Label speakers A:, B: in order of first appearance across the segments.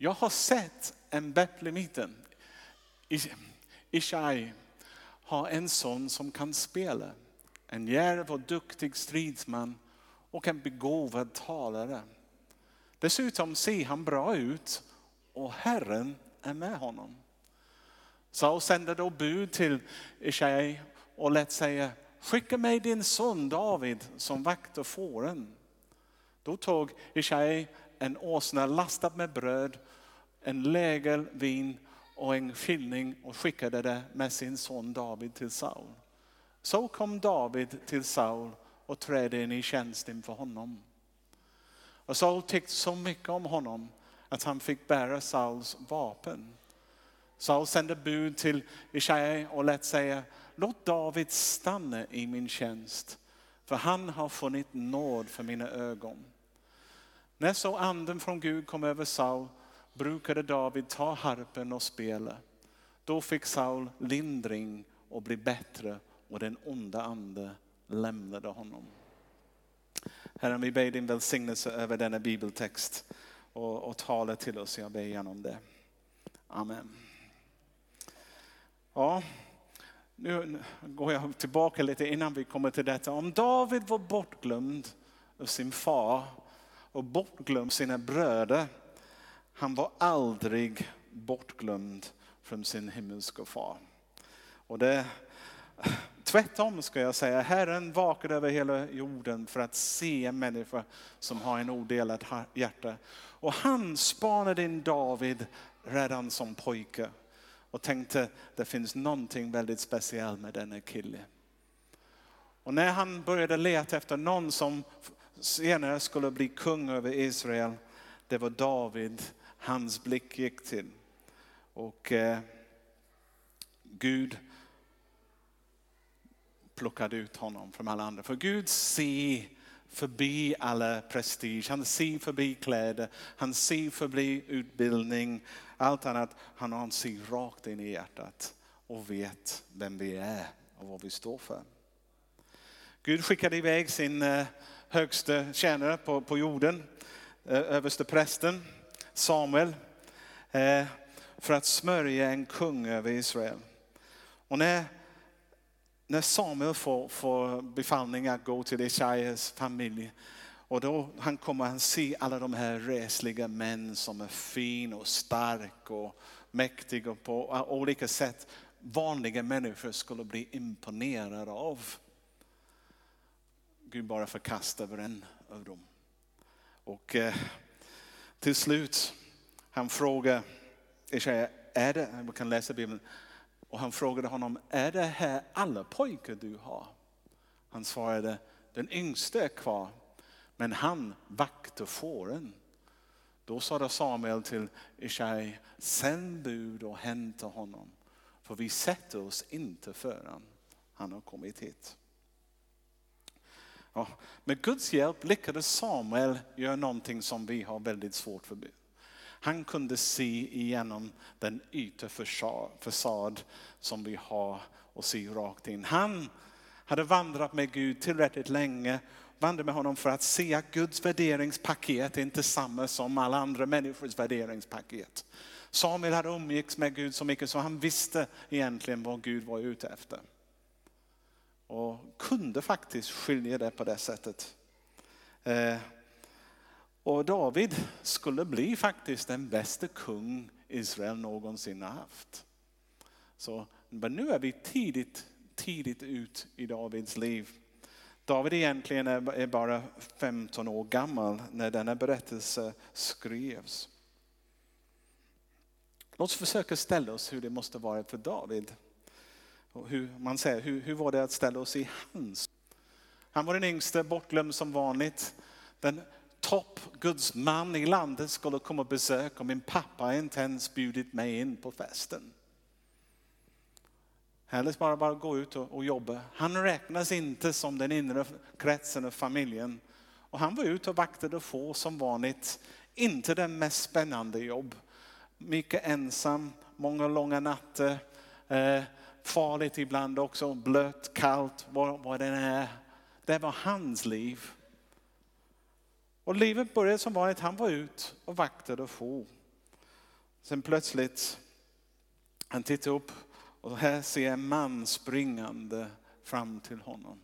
A: Jag har sett en Betlemiten, Ishai, ha en son som kan spela. En djärv och duktig stridsman och en begåvad talare. Dessutom ser han bra ut och Herren är med honom. Saul sände då bud till Ishai och lät säga, skicka mig din son David som vaktar fåren. Då tog Ishai en åsna lastad med bröd, en lägel vin och en fyllning och skickade det med sin son David till Saul. Så kom David till Saul och trädde in i tjänst inför honom. Och Saul tyckte så mycket om honom att han fick bära Sauls vapen. Saul sände bud till Ishai och lät säga, låt David stanna i min tjänst, för han har funnit nåd för mina ögon. När så anden från Gud kom över Saul brukade David ta harpen och spela. Då fick Saul lindring och blev bättre och den onda ande lämnade honom. Herren, vi ber din välsignelse över denna bibeltext och, och tala till oss. Jag ber igenom det. Amen. Ja, nu går jag tillbaka lite innan vi kommer till detta. Om David var bortglömd av sin far och bortglömd sina bröder. Han var aldrig bortglömd från sin himmelska far. Och det, tvärtom ska jag säga, Herren vakar över hela jorden för att se människor som har en odelat hjärta. Och han spanade in David redan som pojke och tänkte det finns någonting väldigt speciellt med denna kille. Och när han började leta efter någon som senare skulle bli kung över Israel, det var David hans blick gick till. Och eh, Gud plockade ut honom från alla andra. För Gud ser förbi alla prestige, han ser förbi kläder, han ser förbi utbildning, allt annat. Han ser rakt in i hjärtat och vet vem vi är och vad vi står för. Gud skickade iväg sin eh, högste tjänare på, på jorden, överste prästen Samuel, eh, för att smörja en kung över Israel. Och när, när Samuel får, får befallning att gå till Ishaias familj och då han kommer han se alla de här resliga män som är fin och stark och mäktiga på olika sätt vanliga människor skulle bli imponerade av. Gud bara förkastar en av dem. Och eh, till slut, han frågar Ishaya, är det, man kan läsa Bibeln, och han frågade honom, är det här alla pojkar du har? Han svarade, den yngste är kvar, men han vaktar fåren. Då sade Samuel till Ishai, sänd bud och hämta honom, för vi sätter oss inte förrän han har kommit hit. Ja, med Guds hjälp lyckades Samuel göra någonting som vi har väldigt svårt för. Han kunde se igenom den yttre fasad som vi har och se rakt in. Han hade vandrat med Gud tillräckligt länge, vandrat med honom för att se att Guds värderingspaket är inte samma som alla andra människors värderingspaket. Samuel hade umgicks med Gud så mycket så han visste egentligen vad Gud var ute efter. Och kunde faktiskt skilja det på det sättet. Eh, och David skulle bli faktiskt den bästa kung Israel någonsin har haft. Så, men nu är vi tidigt, tidigt ut i Davids liv. David egentligen är bara 15 år gammal när denna berättelse skrevs. Låt oss försöka ställa oss hur det måste vara för David. Och hur, man säger, hur, hur var det att ställa oss i hans? Han var den yngste, bortglömd som vanligt. Den topp Guds man i landet skulle komma och besöka och min pappa har inte ens bjudit mig in på festen. Hellre bara, bara gå ut och, och jobba. Han räknas inte som den inre kretsen av familjen. Och han var ute och vaktade och få som vanligt. Inte den mest spännande jobb. Mycket ensam, många långa nätter. Eh, farligt ibland också, blött, kallt, vad, vad det är. Det var hans liv. Och livet började som vanligt, han var ut och vaktade och for. Sen plötsligt, han tittar upp och här ser jag en man springande fram till honom.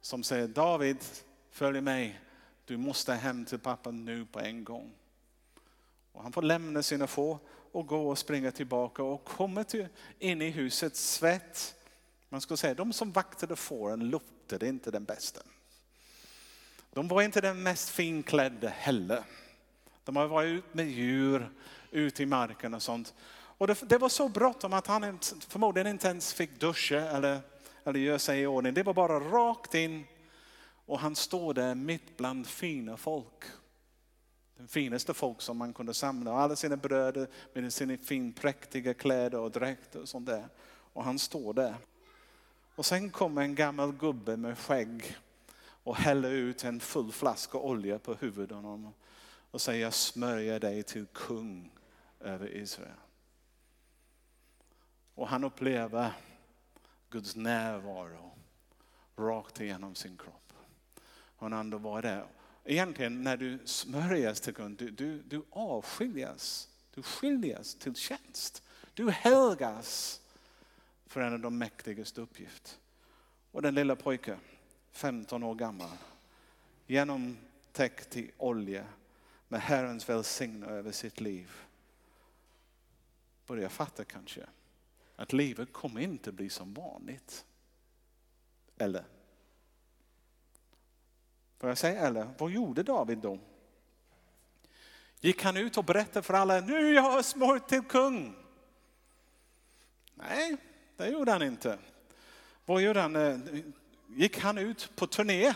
A: Som säger, David, följ mig. Du måste hem till pappa nu på en gång. Och han får lämna sina få och gå och springa tillbaka och kommer till, in i huset svett. Man skulle säga, de som vaktade fåren luktade inte den bästa. De var inte den mest finklädda heller. De har varit ut med djur, ute i marken och sånt. Och det, det var så bråttom att han förmodligen inte ens fick duscha eller, eller göra sig i ordning. Det var bara rakt in och han står där mitt bland fina folk. Den finaste folk som man kunde samla. Alla sina bröder med sina fin präktiga kläder och dräkter och sånt där. Och han står där. Och sen kommer en gammal gubbe med skägg och häller ut en full flaska olja på huvudet honom och säger jag smörjer dig till kung över Israel. Och han upplever Guds närvaro rakt igenom sin kropp. Och han ande var där. Egentligen när du smörjas till Gud, du, du, du avskiljas. Du skiljas till tjänst. Du helgas för en av de mäktigaste uppgift. Och den lilla pojken, 15 år gammal, genomtäckt i olja med Herrens välsignelse över sitt liv. Börjar fatta kanske att livet kommer inte bli som vanligt. Eller? Får jag säga eller? Vad gjorde David då? Gick han ut och berättade för alla, nu jag har smort till kung? Nej, det gjorde han inte. Vad gjorde han? Eh, gick han ut på turné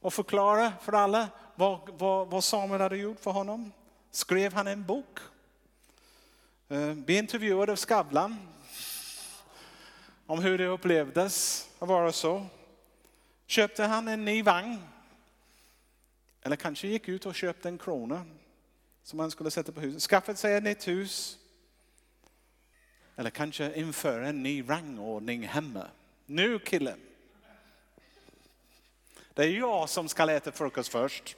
A: och förklarade för alla vad, vad, vad Samuel hade gjort för honom? Skrev han en bok? Eh, Blev intervjuad av Skavlan om hur det upplevdes att vara så. Köpte han en ny vagn? Eller kanske gick ut och köpte en krona som han skulle sätta på huset. Skaffat sig ett nytt hus. Eller kanske införa en ny rangordning hemma. Nu killen. Det är jag som ska äta frukost först.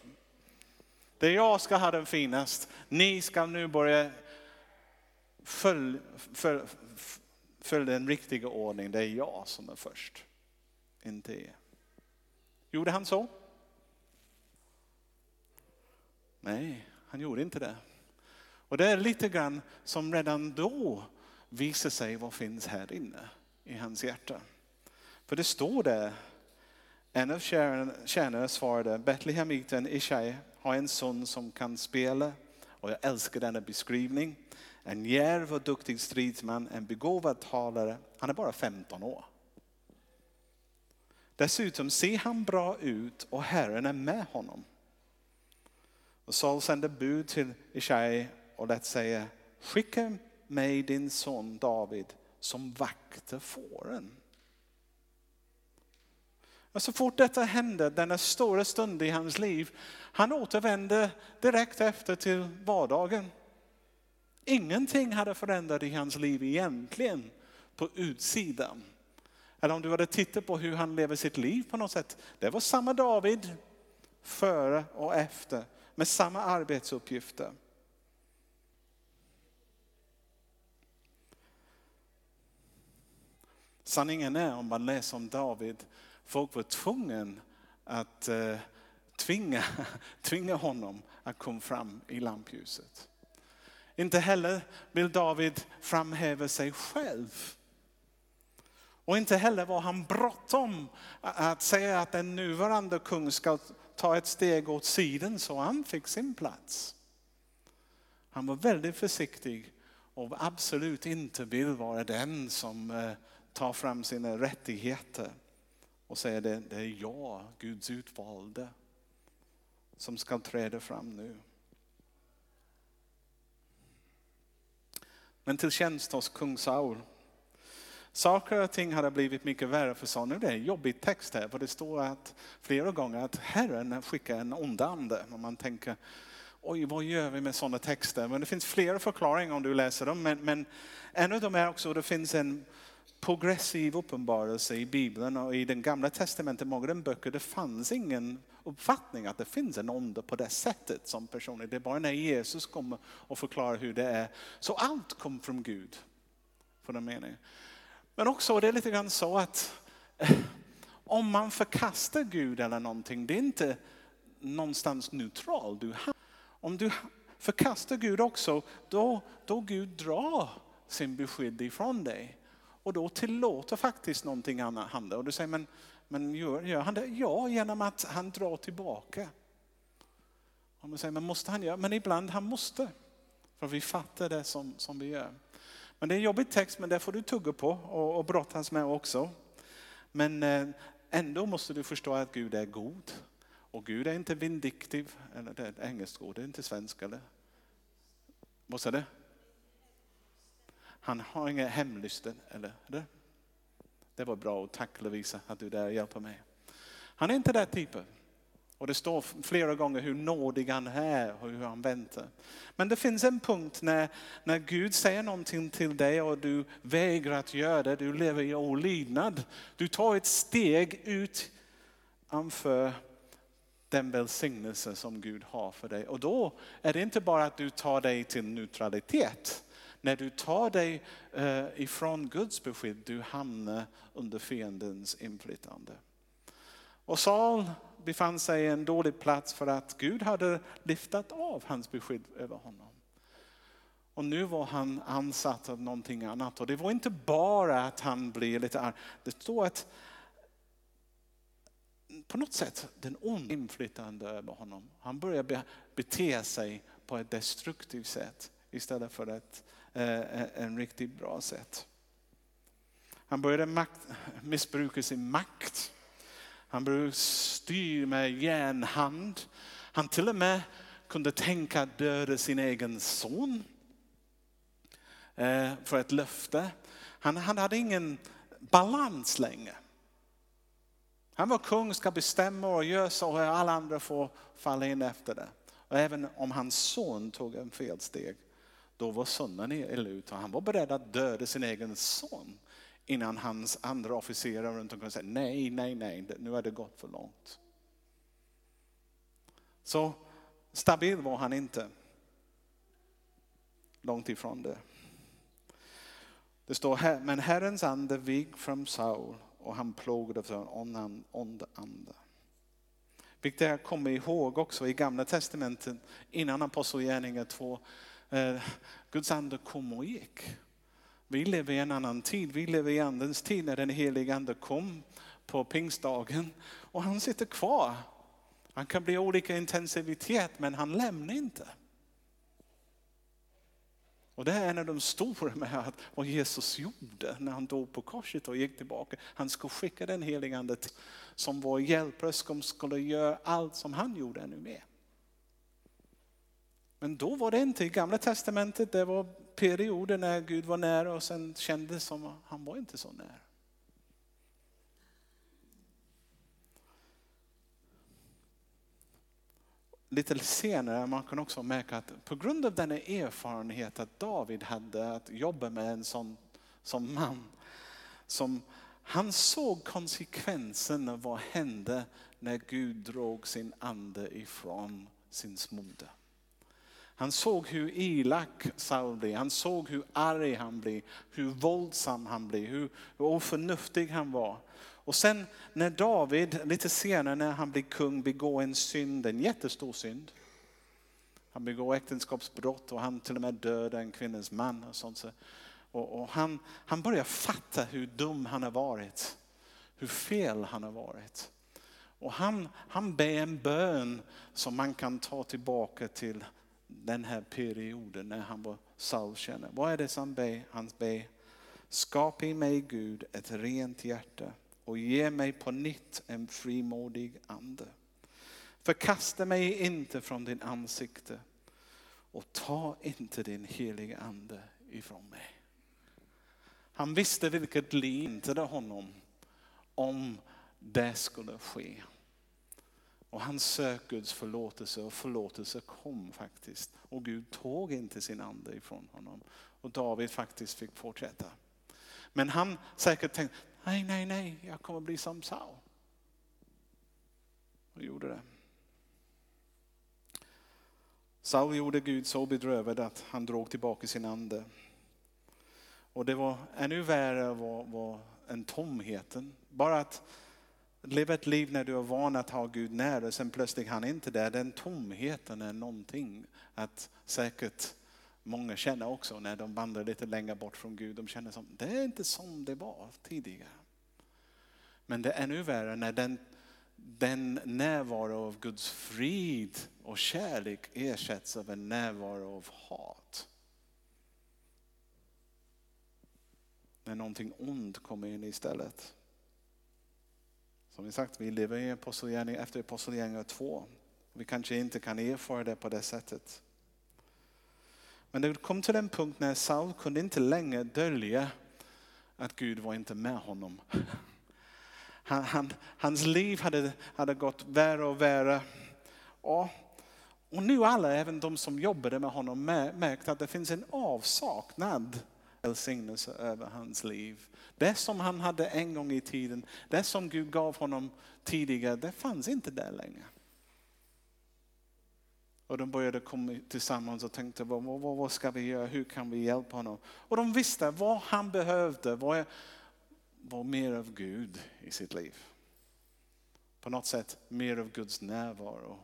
A: Det är jag ska ha den finast. Ni ska nu börja följa följ, följ den riktiga ordningen. Det är jag som är först. Inte er. Gjorde han så? Nej, han gjorde inte det. Och det är lite grann som redan då visar sig vad finns här inne i hans hjärta. För det står där, en av tjänarna svarade, Betlehemiten Ishai har en son som kan spela och jag älskar denna beskrivning. En djärv och duktig stridsman, en begåvad talare. Han är bara 15 år. Dessutom ser han bra ut och Herren är med honom. Och Saul sände bud till Ishai och lät säga, skicka mig din son David som vakter fåren. Och så fort detta hände, denna stora stund i hans liv, han återvände direkt efter till vardagen. Ingenting hade förändrat i hans liv egentligen på utsidan. Eller om du hade tittat på hur han lever sitt liv på något sätt. Det var samma David före och efter med samma arbetsuppgifter. Sanningen är om man läser om David, folk var tvungna att eh, tvinga, tvinga honom att komma fram i lampljuset. Inte heller vill David framhäva sig själv. Och inte heller var han bråttom att säga att den nuvarande kung ska ta ett steg åt sidan så han fick sin plats. Han var väldigt försiktig och absolut inte vill vara den som eh, tar fram sina rättigheter och säger det, det är jag, Guds utvalde, som ska träda fram nu. Men till tjänst hos kung Saul. Saker och ting hade blivit mycket värre för Saul. Nu är det en jobbig text här, för det står att flera gånger att Herren skickar en ond ande. Och man tänker, oj vad gör vi med sådana texter? Men det finns flera förklaringar om du läser dem. Men, men en av dem är också att det finns en progressiv uppenbarelse i Bibeln och i den gamla testamentet, många av de böcker, det fanns ingen uppfattning att det finns en onde på det sättet som personer. Det är bara när Jesus kommer och förklarar hur det är. Så allt kom från Gud. För den meningen. Men också det är lite grann så att eh, om man förkastar Gud eller någonting, det är inte någonstans neutral du. Om du förkastar Gud också, då, då Gud drar sin beskydd ifrån dig. Och då tillåter faktiskt någonting annat hända. Och du säger, men, men gör, gör han det? Ja, genom att han drar tillbaka. Och man säger, men måste han göra? Men ibland han måste. För vi fattar det som, som vi gör. Men det är en jobbig text, men det får du tugga på och, och brottas med också. Men eh, ändå måste du förstå att Gud är god. Och Gud är inte vindiktiv, eller det är ett engelskt ord, det är inte svenska eller? Vad sa det? Han har inga hemlysten, eller? Det? Det var bra, och tack Lovisa att du där hjälper mig. Han är inte den typen. Och det står flera gånger hur nådig han är och hur han väntar. Men det finns en punkt när, när Gud säger någonting till dig och du vägrar att göra det, du lever i olydnad. Du tar ett steg ut anför den välsignelse som Gud har för dig. Och då är det inte bara att du tar dig till neutralitet. När du tar dig eh, ifrån Guds beskydd, du hamnar under fiendens inflytande. Och Saul befann sig i en dålig plats för att Gud hade lyftat av hans beskydd över honom. Och nu var han ansatt av någonting annat. Och det var inte bara att han blev lite arg. Det står att på något sätt den onda inflytande över honom. Han började bete sig på ett destruktivt sätt istället för ett eh, eh, en riktigt bra sätt. Han började makt, missbruka sin makt. Han brukade styra med järnhand. Han till och med kunde tänka att döda sin egen son eh, för ett löfte. Han, han hade ingen balans längre. Han var kung, ska bestämma och göra så och alla andra får falla in efter det. Och även om hans son tog en felsteg, då var sonen illa ute. Han var beredd att döda sin egen son innan hans andra officerare runt omkring säger nej, nej, nej, nu har det gått för långt. Så stabil var han inte. Långt ifrån det. Det står här, men Herrens ande vik från Saul och han plågade för en ond ande. Vilket jag kommer ihåg också i gamla testamentet innan Apostlagärningarna 2. Eh, Guds ande kom och gick. Vi lever i en annan tid. Vi lever i andens tid när den helige ande kom på pingstdagen och han sitter kvar. Han kan bli olika intensivitet men han lämnar inte. Och det är en av de stora med att vad Jesus gjorde när han dog på korset och gick tillbaka. Han skulle skicka den helige ande som vår hjälpare som skulle göra allt som han gjorde ännu mer. Men då var det inte i gamla testamentet, det var perioder när Gud var nära och sen kändes som att han var inte så nära. lite senare man kan också märka att på grund av denna erfarenhet att David hade att jobba med en sån som man, som han såg konsekvensen av vad hände när Gud drog sin ande ifrån sin smorde? Han såg hur elak Saul blev, han såg hur arg han blev, hur våldsam han blev, hur oförnuftig han var. Och sen när David, lite senare när han blir kung, begår en synd, en jättestor synd. Han begår äktenskapsbrott och han till och med dödar en kvinnas man. Och sånt. Och, och han, han börjar fatta hur dum han har varit. Hur fel han har varit. Och han, han ber en bön som man kan ta tillbaka till den här perioden när han var Saul Vad är det som ber? Han ber, skapa i mig Gud ett rent hjärta och ge mig på nytt en frimodig ande. Förkasta mig inte från din ansikte och ta inte din heliga ande ifrån mig. Han visste vilket liv inte honom om det skulle ske. Och han söker Guds förlåtelse och förlåtelse kom faktiskt. Och Gud tog inte sin ande ifrån honom. Och David faktiskt fick fortsätta. Men han säkert tänkte, nej, nej, nej, jag kommer bli som Saul. Och gjorde det. Saul gjorde Gud så bedrövad att han drog tillbaka sin ande. Och det var ännu värre var, var än tomheten. Bara att leva ett liv när du är van att ha Gud nära och sen plötsligt han är inte där. Den tomheten är någonting att säkert många känner också när de vandrar lite längre bort från Gud. De känner som, det är inte som det var tidigare. Men det är ännu värre när den, den närvaro av Guds frid och kärlek ersätts av en närvaro av hat. När någonting ont kommer in istället. Som vi sagt, vi lever i apostelgärning efter apostelgärningar 2. Vi kanske inte kan erfara det på det sättet. Men det kom till en punkt när Saul kunde inte längre dölja att Gud var inte med honom. Han, han, hans liv hade, hade gått värre och värre. Och, och nu alla, även de som jobbade med honom, märkt att det finns en avsaknad välsignelse över hans liv. Det som han hade en gång i tiden, det som Gud gav honom tidigare, det fanns inte där längre. Och de började komma tillsammans och tänkte, vad, vad, vad ska vi göra, hur kan vi hjälpa honom? Och de visste vad han behövde vad var mer av Gud i sitt liv. På något sätt mer av Guds närvaro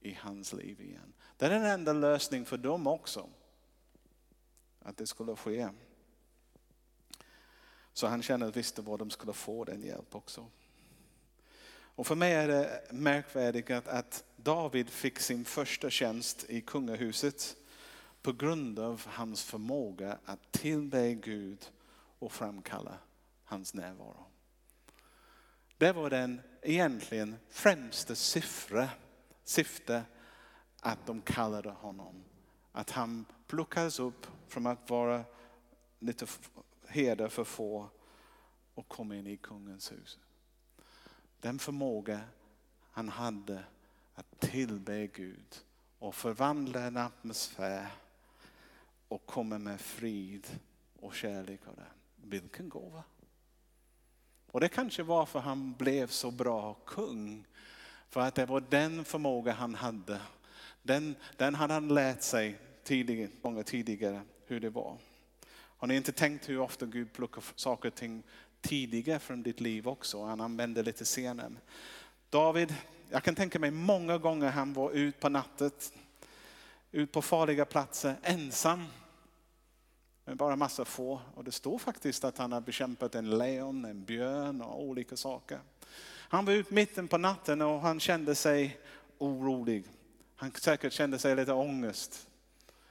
A: i hans liv igen. Det är den enda lösningen för dem också. Att det skulle ske. Så han kände att visste var de skulle få den hjälp också. Och för mig är det märkvärdigt att, att David fick sin första tjänst i kungahuset på grund av hans förmåga att tillbe Gud och framkalla hans närvaro. Det var den egentligen främsta siffra, syfte att de kallade honom. Att han plockades upp från att vara lite herde för få och kom in i kungens hus. Den förmåga han hade att tillbe Gud och förvandla en atmosfär och komma med frid och kärlek av det. Vilken gåva! Och det kanske var för han blev så bra kung. För att det var den förmåga han hade. Den, den hade han lärt sig tidigare, många tidigare hur det var. Har ni inte tänkt hur ofta Gud plockar saker och ting tidigare från ditt liv också? Han använder lite senare. David, jag kan tänka mig många gånger han var ut på natten, ut på farliga platser ensam. Med bara massa få. Och det står faktiskt att han har bekämpat en lejon, en björn och olika saker. Han var ut mitten på natten och han kände sig orolig. Han säkert kände sig lite ångest,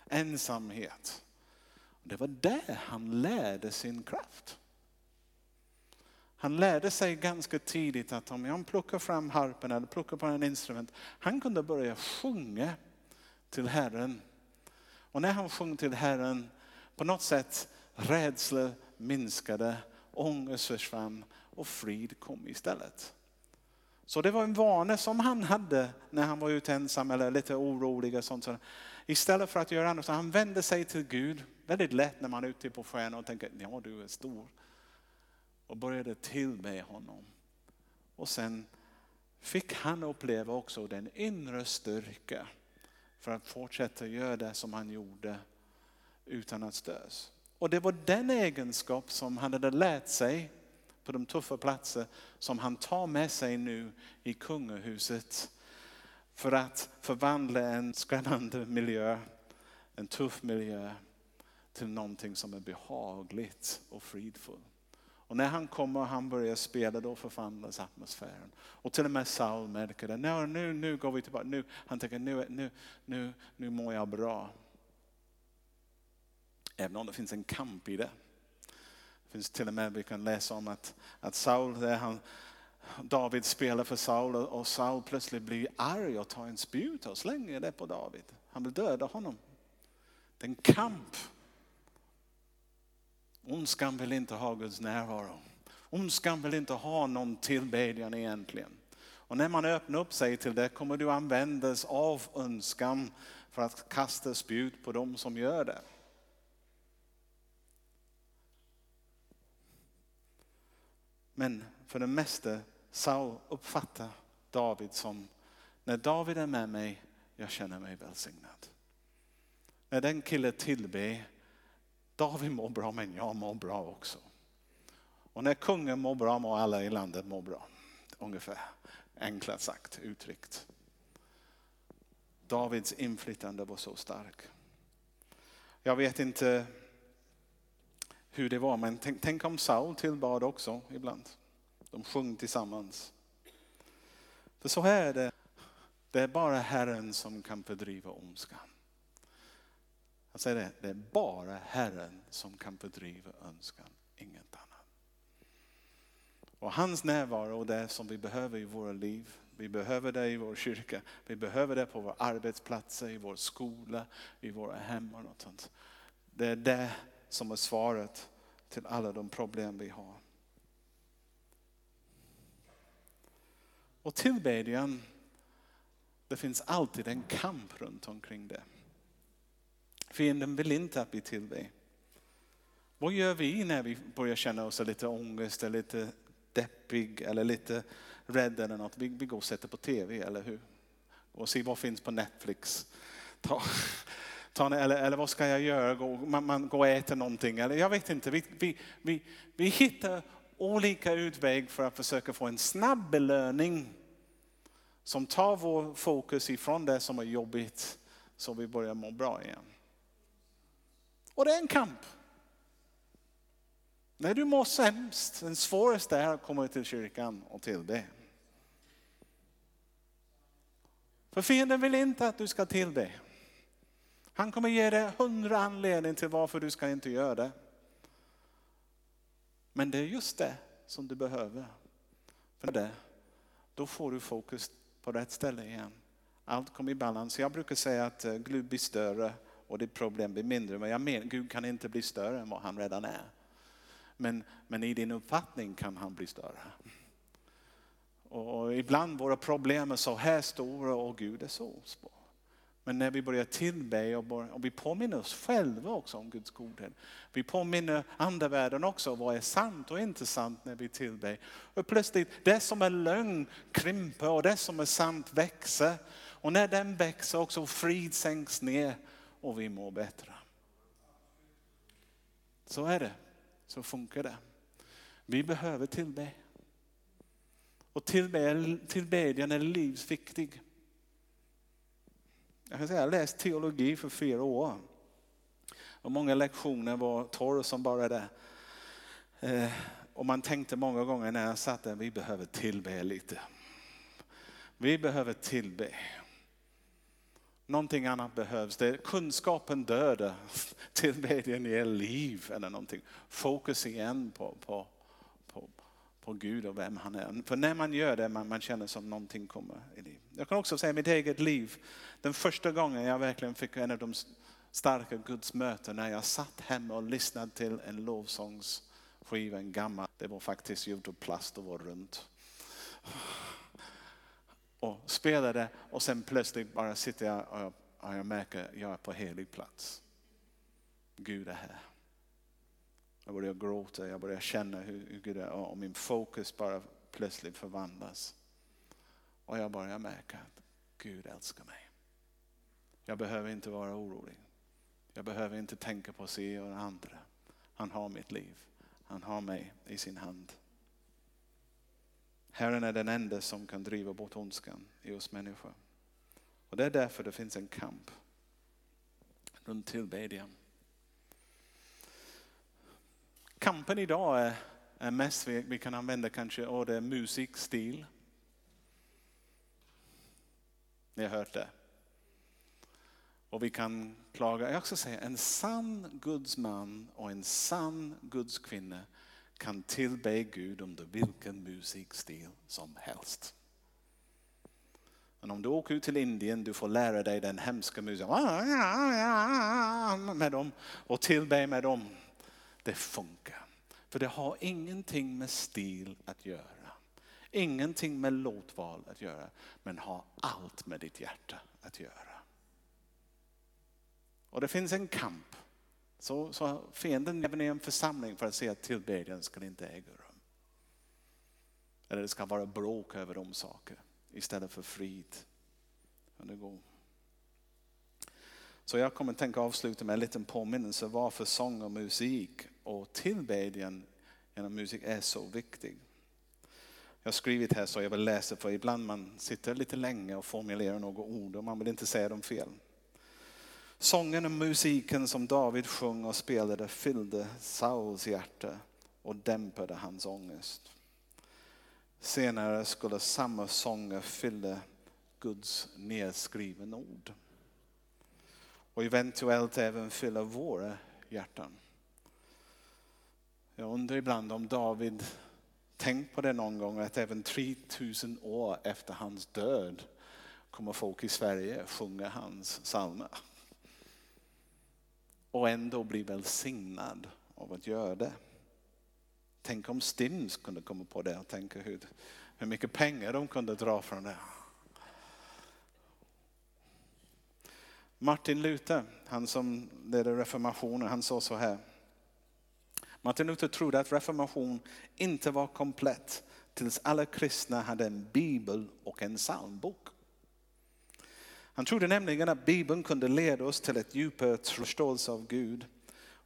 A: ensamhet. Det var där han lärde sin kraft. Han lärde sig ganska tidigt att om jag plockar fram harpen eller plockar på en instrument, han kunde börja sjunga till Herren. Och när han sjöng till Herren, på något sätt rädsla minskade, ångest försvann och frid kom istället. Så det var en vana som han hade när han var ute ensam eller lite orolig. Och sånt. Istället för att göra annat så han vänder sig till Gud väldigt lätt när man är ute på sjön och tänker, ja du är stor. Och började tillbe honom. Och sen fick han uppleva också den inre styrka för att fortsätta göra det som han gjorde utan att stös. Och det var den egenskap som han hade lärt sig på de tuffa platser som han tar med sig nu i kungahuset för att förvandla en skrämmande miljö, en tuff miljö till någonting som är behagligt och fridfullt. Och när han kommer och han börjar spela då förvandlas atmosfären. Och till och med Saul märker det. Nu, nu, nu går vi tillbaka. Nu, han tänker nu, nu, nu, nu mår jag bra. Även om det finns en kamp i det. Det finns till och med, vi kan läsa om att, att Saul, där han, David spelar för Saul och Saul plötsligt blir arg och tar en spjut och slänger det på David. Han vill döda honom. Det är en kamp Ondskan vill inte ha Guds närvaro. Ondskan vill inte ha någon tillbedjan egentligen. Och när man öppnar upp sig till det kommer du användas av önskan för att kasta spjut på dem som gör det. Men för det mesta Saul uppfattar David som, när David är med mig, jag känner mig välsignad. När den killen tillber, David mår bra men jag mår bra också. Och när kungen mår bra mår alla i landet mår bra. Ungefär, enklare sagt, uttryckt. Davids inflytande var så stark. Jag vet inte hur det var, men tänk, tänk om Saul tillbad också ibland. De sjöng tillsammans. För så här är det, det är bara Herren som kan fördriva ondskan. Jag säger det, det är bara Herren som kan fördriva önskan, inget annat. Och hans närvaro är det som vi behöver i våra liv. Vi behöver det i vår kyrka, vi behöver det på våra arbetsplatser, i vår skola, i våra hem och något sånt. Det är det som är svaret till alla de problem vi har. Och tillbedjan, det finns alltid en kamp runt omkring det. Fienden vill inte att vi tillber. Vad gör vi när vi börjar känna oss lite ångest eller lite deppig eller lite rädd eller något? Vi, vi går och sätter på tv, eller hur? Och ser vad finns på Netflix. Ta, ta, eller, eller vad ska jag göra? Gå, man, man går och äter någonting. Eller, jag vet inte. Vi, vi, vi, vi hittar olika utväg för att försöka få en snabb belöning som tar vår fokus ifrån det som är jobbigt så vi börjar må bra igen. Och det är en kamp. När du mår sämst, den svåraste är att komma till kyrkan och tillbe. För fienden vill inte att du ska tillbe. Han kommer ge dig hundra anledningar till varför du ska inte göra det. Men det är just det som du behöver. För det, då får du fokus på rätt ställe igen. Allt kommer i balans. Jag brukar säga att eh, Gud blir större och ditt problem blir mindre. Men jag menar, Gud kan inte bli större än vad han redan är. Men, men i din uppfattning kan han bli större. Och ibland våra problem är så här stora och Gud är så små. Men när vi börjar tillbe och, vi påminner oss själva också om Guds godhet. Vi påminner andevärlden också vad är sant och inte sant när vi tillber. Och plötsligt, det som är lögn krymper och det som är sant växer. Och när den växer också frid sänks ner och vi mår bättre. Så är det, så funkar det. Vi behöver tillbe. Och tillbedjan är livsviktig. Jag kan säga, jag har läst teologi för fyra år. Och många lektioner var torr som bara det. Eh, och man tänkte många gånger när jag satt där, vi behöver tillbe lite. Vi behöver tillbe. Någonting annat behövs. Det, kunskapen dödar, tillbedjan ger liv eller någonting. Fokus igen på, på, på Gud och vem han är. För när man gör det, man, man känner som någonting kommer i liv. Jag kan också säga mitt eget liv. Den första gången jag verkligen fick en av de starka gudsmöten när jag satt hemma och lyssnade till en lovsångsskiva, en gammal. Det var faktiskt gjort av plast och var runt. Och spelade och sen plötsligt bara sitter jag och jag, och jag märker att jag är på helig plats. Gud är här. Jag börjar gråta, jag börjar känna hur, hur Gud är och min fokus bara plötsligt förvandlas. Och jag börjar märka att Gud älskar mig. Jag behöver inte vara orolig. Jag behöver inte tänka på sig och andra. Han har mitt liv. Han har mig i sin hand. Herren är den enda som kan driva bort ondskan i oss människor. Och det är därför det finns en kamp runt tillbedjan. Kampen idag är, är mest, vi, vi kan använda kanske ordet musikstil. Ni har hört det. Och vi kan klaga, jag ska säga en sann Guds man och en sann Guds kvinna kan tillbe Gud under vilken musikstil som helst. Men om du åker ut till Indien, du får lära dig den hemska musiken med dem och tillbe med dem. Det funkar. För det har ingenting med stil att göra. Ingenting med låtval att göra, men har allt med ditt hjärta att göra. Och det finns en kamp. Så, så fienden även i en församling för att se att tillbedjan ska inte äga rum. Eller det ska vara bråk över de saker istället för frid. Så jag kommer tänka avsluta med en liten påminnelse varför sång och musik och tillbedjan genom musik är så viktig. Jag har skrivit här så jag vill läsa för ibland man sitter lite länge och formulerar några ord och man vill inte säga dem fel. Sången och musiken som David sjöng och spelade fyllde Sauls hjärta och dämpade hans ångest. Senare skulle samma sånger fylla Guds nedskrivna ord. Och eventuellt även fylla våra hjärtan. Jag undrar ibland om David tänkt på det någon gång att även 3000 år efter hans död kommer folk i Sverige sjunga hans psalmer. Och ändå bli välsignad av att göra det. Tänk om Stims kunde komma på det och tänka hur, hur mycket pengar de kunde dra från det. Martin Luther, han som ledde reformationen, han sa så här. Martin Luther trodde att reformation inte var komplett tills alla kristna hade en bibel och en psalmbok. Han trodde nämligen att bibeln kunde leda oss till ett djupare förståelse av Gud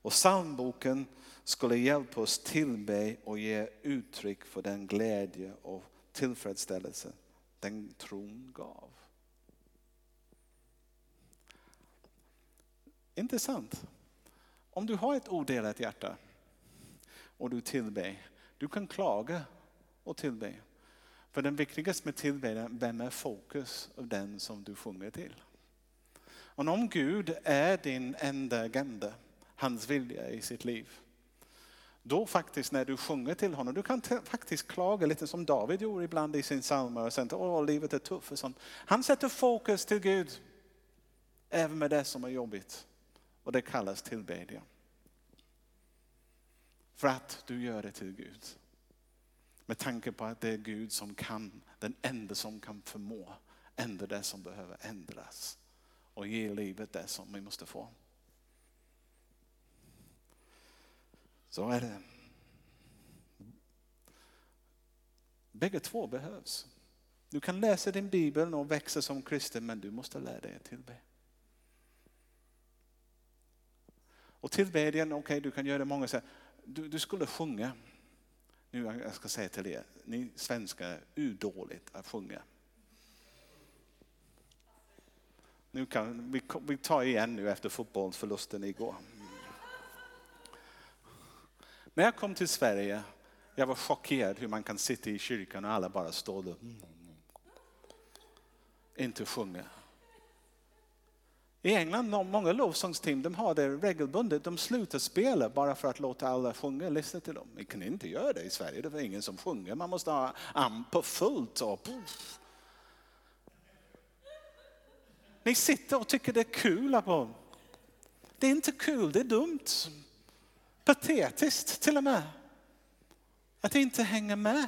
A: och psalmboken skulle hjälpa oss tillbe och ge uttryck för den glädje och tillfredsställelse den tron gav. Intressant. Om du har ett odelat hjärta och du tillber, du kan klaga och tillbe. För den viktigaste med tillbedjan, vem är fokus av den som du sjunger till? Och om Gud är din enda agenda, hans vilja i sitt liv, då faktiskt när du sjunger till honom, du kan faktiskt klaga lite som David gjorde ibland i sin psalmer och säga åh livet är tufft och sånt. Han sätter fokus till Gud, även med det som är jobbigt. Och det kallas tillbedjan. För att du gör det till Gud. Med tanke på att det är Gud som kan, den enda som kan förmå ändra det som behöver ändras. Och ge livet det som vi måste få. Så är det. Bägge två behövs. Du kan läsa din bibel och växa som kristen men du måste lära dig att tillbe. Och tillbedjan, okej okay, du kan göra det många sätt. Du, du skulle sjunga. Nu jag ska säga till er, ni svenskar är udåligt att sjunga. Nu kan vi, vi tar igen nu efter fotbollsförlusten igår. När jag kom till Sverige, jag var chockerad hur man kan sitta i kyrkan och alla bara står där. Mm. Inte sjunga. I England, många lovsångsteam, de har det regelbundet. De slutar spela bara för att låta alla sjunga, lyssna till dem. Vi kan inte göra det i Sverige, det är ingen som sjunger. Man måste ha amp på fullt. Och Ni sitter och tycker det är kul. Det är inte kul, det är dumt. Patetiskt till och med. Att inte hänga med.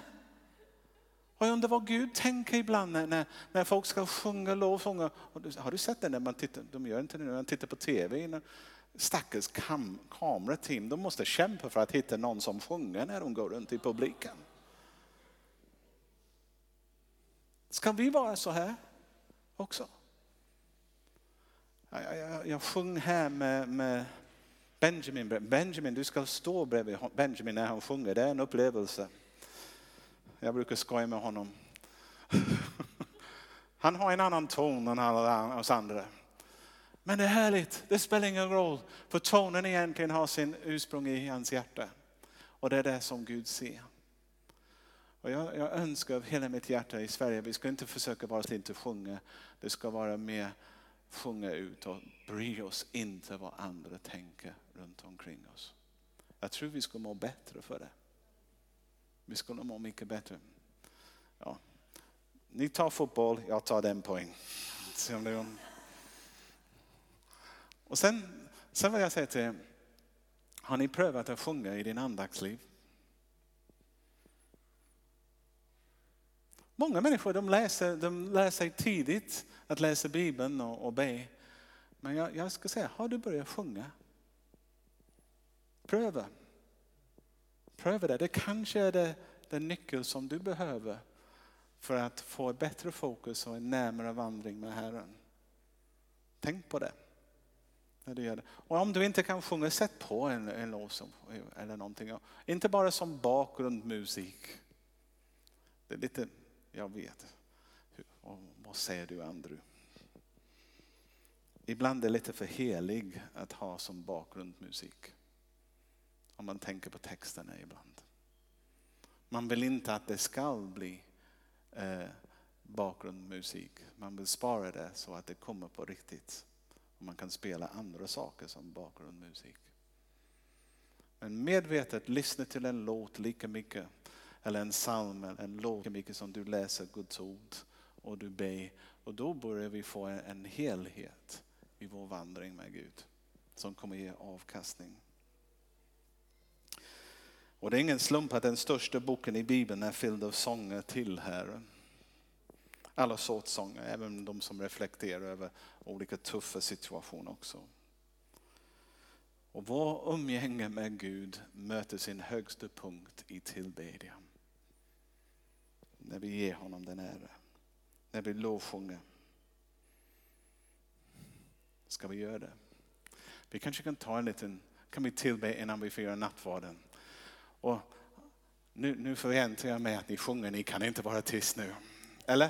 A: Och jag undrar vad Gud tänker ibland när, när folk ska sjunga lovsånger. Har du sett det när man tittar, de gör inte det nu, man tittar på tv. Stackars kam, kamerateam, de måste kämpa för att hitta någon som sjunger när de går runt i publiken. Ska vi vara så här också? Jag, jag, jag sjöng här med, med Benjamin. Benjamin, du ska stå bredvid Benjamin när han sjunger. Det är en upplevelse. Jag brukar skoja med honom. Han har en annan ton än alla oss andra. Men det är härligt, det spelar ingen roll. För tonen egentligen har sin ursprung i hans hjärta. Och det är det som Gud ser. Och jag, jag önskar av hela mitt hjärta i Sverige, vi ska inte försöka vara till att sjunga. Det ska vara mer sjunga ut och bry oss inte vad andra tänker runt omkring oss. Jag tror vi ska må bättre för det. Vi skulle må mycket bättre. Ja. Ni tar fotboll, jag tar den poäng. Och sen, sen vill jag säga till er, har ni prövat att sjunga i din andaktsliv? Många människor de läser, de lär sig tidigt att läsa Bibeln och, och be. Men jag, jag ska säga, har du börjat sjunga? Pröva. Pröva det. Det kanske är det den nyckel som du behöver för att få ett bättre fokus och en närmare vandring med Herren. Tänk på det. När du gör det. Och om du inte kan sjunga, sätt på en, en låt eller någonting. Inte bara som bakgrundmusik. Det är lite, jag vet. Och vad säger du Andrew? Ibland är det lite för helig att ha som bakgrundsmusik. Om man tänker på texterna ibland. Man vill inte att det ska bli eh, bakgrundsmusik. Man vill spara det så att det kommer på riktigt. Och man kan spela andra saker som bakgrundsmusik. Men medvetet lyssna till en låt lika mycket, eller en psalm, eller en låt lika mycket som du läser Guds ord och du ber. Och då börjar vi få en helhet i vår vandring med Gud som kommer ge avkastning. Och det är ingen slump att den största boken i Bibeln är fylld av sånger till Herren. Alla sorts sånger, även de som reflekterar över olika tuffa situationer också. Och vår umgänge med Gud möter sin högsta punkt i tillbedjan. När vi ger honom den ära. När vi lovsjunger. Ska vi göra det? Vi kanske kan ta en liten, kan vi tillbe innan vi firar nattvarden. Och nu, nu förväntar jag mig att ni sjunger, ni kan inte vara tyst nu. Eller?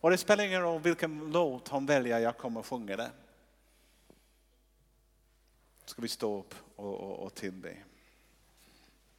A: Och det spelar ingen roll vilken låt hon väljer, jag kommer att sjunga den. Ska vi stå upp och, och, och tillbe.